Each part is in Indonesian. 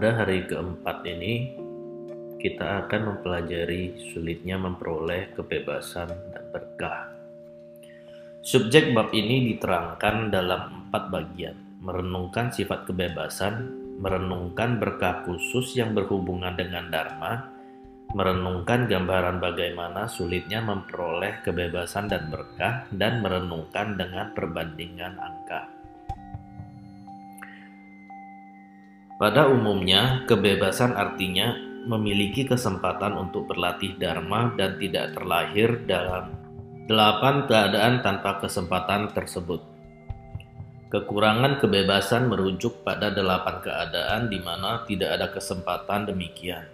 Pada hari keempat ini, kita akan mempelajari sulitnya memperoleh kebebasan dan berkah. Subjek bab ini diterangkan dalam empat bagian, merenungkan sifat kebebasan, merenungkan berkah khusus yang berhubungan dengan Dharma, merenungkan gambaran bagaimana sulitnya memperoleh kebebasan dan berkah, dan merenungkan dengan perbandingan angka. Pada umumnya, kebebasan artinya memiliki kesempatan untuk berlatih dharma dan tidak terlahir dalam delapan keadaan tanpa kesempatan tersebut. Kekurangan kebebasan merujuk pada delapan keadaan di mana tidak ada kesempatan demikian.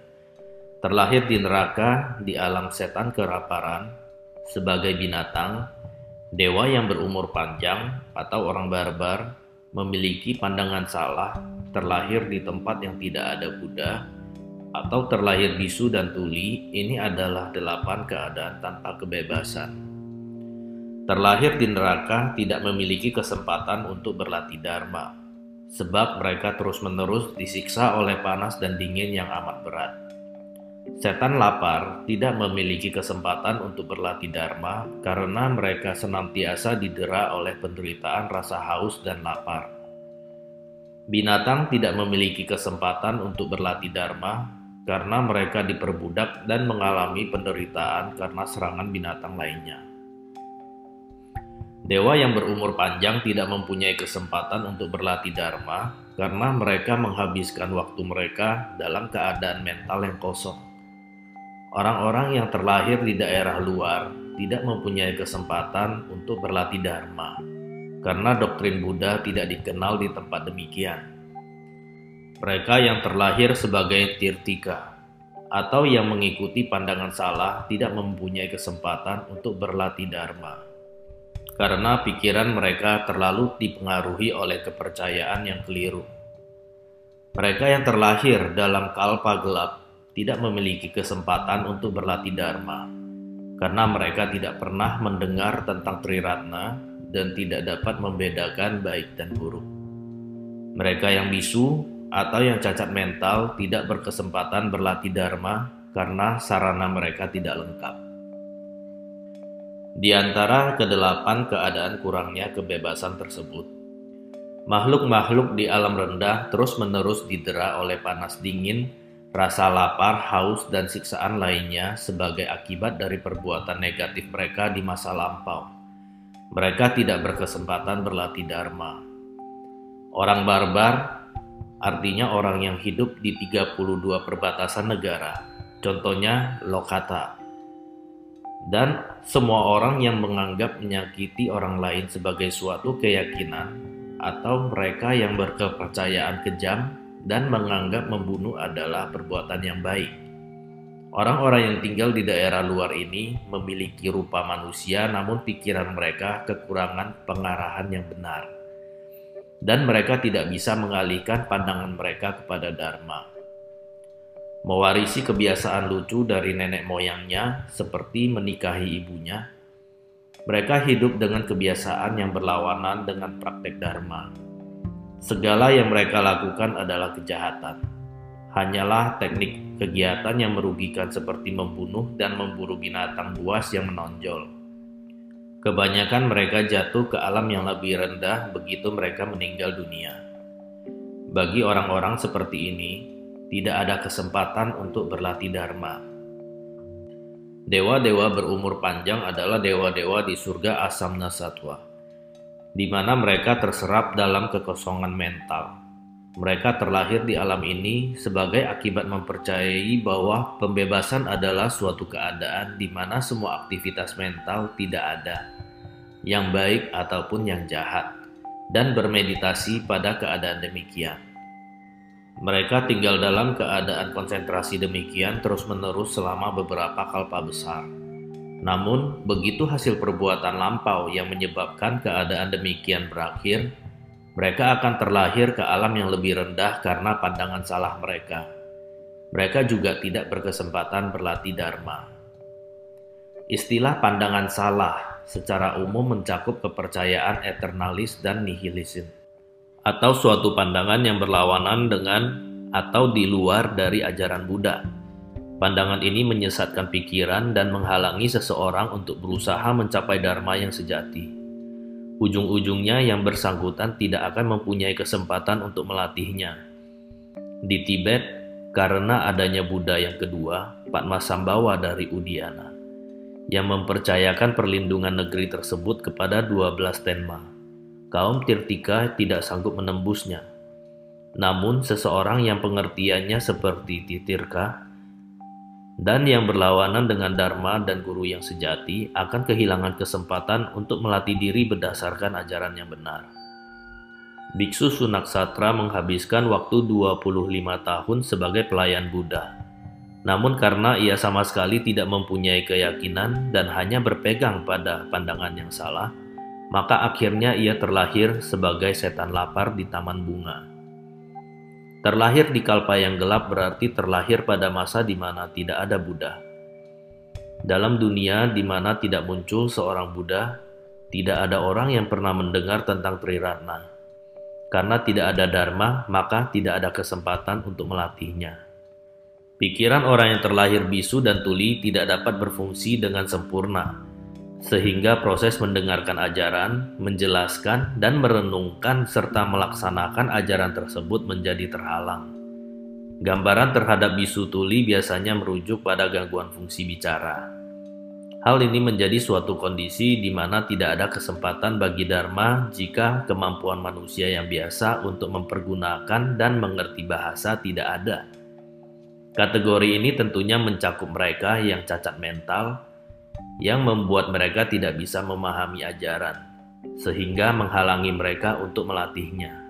Terlahir di neraka, di alam setan keraparan, sebagai binatang, dewa yang berumur panjang, atau orang barbar, memiliki pandangan salah, terlahir di tempat yang tidak ada Buddha, atau terlahir bisu dan tuli, ini adalah delapan keadaan tanpa kebebasan. Terlahir di neraka tidak memiliki kesempatan untuk berlatih dharma, sebab mereka terus-menerus disiksa oleh panas dan dingin yang amat berat. Setan lapar tidak memiliki kesempatan untuk berlatih dharma karena mereka senantiasa didera oleh penderitaan rasa haus dan lapar. Binatang tidak memiliki kesempatan untuk berlatih dharma karena mereka diperbudak dan mengalami penderitaan karena serangan binatang lainnya. Dewa yang berumur panjang tidak mempunyai kesempatan untuk berlatih dharma karena mereka menghabiskan waktu mereka dalam keadaan mental yang kosong. Orang-orang yang terlahir di daerah luar tidak mempunyai kesempatan untuk berlatih dharma karena doktrin Buddha tidak dikenal di tempat demikian. Mereka yang terlahir sebagai tirtika atau yang mengikuti pandangan salah tidak mempunyai kesempatan untuk berlatih dharma karena pikiran mereka terlalu dipengaruhi oleh kepercayaan yang keliru. Mereka yang terlahir dalam kalpa gelap tidak memiliki kesempatan untuk berlatih dharma karena mereka tidak pernah mendengar tentang Triratna dan tidak dapat membedakan baik dan buruk. Mereka yang bisu atau yang cacat mental tidak berkesempatan berlatih dharma karena sarana mereka tidak lengkap. Di antara kedelapan keadaan kurangnya kebebasan tersebut, makhluk-makhluk di alam rendah terus-menerus didera oleh panas dingin, rasa lapar, haus, dan siksaan lainnya sebagai akibat dari perbuatan negatif mereka di masa lampau. Mereka tidak berkesempatan berlatih dharma. Orang barbar artinya orang yang hidup di 32 perbatasan negara, contohnya Lokata. Dan semua orang yang menganggap menyakiti orang lain sebagai suatu keyakinan atau mereka yang berkepercayaan kejam dan menganggap membunuh adalah perbuatan yang baik. Orang-orang yang tinggal di daerah luar ini memiliki rupa manusia, namun pikiran mereka kekurangan pengarahan yang benar, dan mereka tidak bisa mengalihkan pandangan mereka kepada Dharma. Mewarisi kebiasaan lucu dari nenek moyangnya, seperti menikahi ibunya, mereka hidup dengan kebiasaan yang berlawanan dengan praktek Dharma. Segala yang mereka lakukan adalah kejahatan hanyalah teknik kegiatan yang merugikan seperti membunuh dan memburu binatang buas yang menonjol. Kebanyakan mereka jatuh ke alam yang lebih rendah begitu mereka meninggal dunia. Bagi orang-orang seperti ini, tidak ada kesempatan untuk berlatih dharma. Dewa-dewa berumur panjang adalah dewa-dewa di surga asam nasatwa, di mana mereka terserap dalam kekosongan mental mereka terlahir di alam ini sebagai akibat mempercayai bahwa pembebasan adalah suatu keadaan di mana semua aktivitas mental tidak ada, yang baik ataupun yang jahat, dan bermeditasi pada keadaan demikian. Mereka tinggal dalam keadaan konsentrasi demikian terus-menerus selama beberapa kalpa besar. Namun, begitu hasil perbuatan lampau yang menyebabkan keadaan demikian berakhir, mereka akan terlahir ke alam yang lebih rendah karena pandangan salah mereka. Mereka juga tidak berkesempatan berlatih dharma. Istilah pandangan salah secara umum mencakup kepercayaan eternalis dan nihilisme, atau suatu pandangan yang berlawanan dengan atau di luar dari ajaran Buddha. Pandangan ini menyesatkan pikiran dan menghalangi seseorang untuk berusaha mencapai dharma yang sejati. Ujung-ujungnya yang bersangkutan tidak akan mempunyai kesempatan untuk melatihnya. Di Tibet, karena adanya Buddha yang kedua, Padmasambhawa dari Udiana, yang mempercayakan perlindungan negeri tersebut kepada 12 Tenma. Kaum Tirtika tidak sanggup menembusnya. Namun seseorang yang pengertiannya seperti Titirka dan yang berlawanan dengan Dharma dan guru yang sejati akan kehilangan kesempatan untuk melatih diri berdasarkan ajaran yang benar. Biksu Sunaksatra menghabiskan waktu 25 tahun sebagai pelayan Buddha. Namun karena ia sama sekali tidak mempunyai keyakinan dan hanya berpegang pada pandangan yang salah, maka akhirnya ia terlahir sebagai setan lapar di taman bunga. Terlahir di kalpa yang gelap berarti terlahir pada masa di mana tidak ada Buddha. Dalam dunia di mana tidak muncul seorang Buddha, tidak ada orang yang pernah mendengar tentang Triratna. Karena tidak ada Dharma, maka tidak ada kesempatan untuk melatihnya. Pikiran orang yang terlahir bisu dan tuli tidak dapat berfungsi dengan sempurna, sehingga proses mendengarkan ajaran, menjelaskan, dan merenungkan serta melaksanakan ajaran tersebut menjadi terhalang. Gambaran terhadap bisu tuli biasanya merujuk pada gangguan fungsi bicara. Hal ini menjadi suatu kondisi di mana tidak ada kesempatan bagi Dharma jika kemampuan manusia yang biasa untuk mempergunakan dan mengerti bahasa tidak ada. Kategori ini tentunya mencakup mereka yang cacat mental, yang membuat mereka tidak bisa memahami ajaran, sehingga menghalangi mereka untuk melatihnya.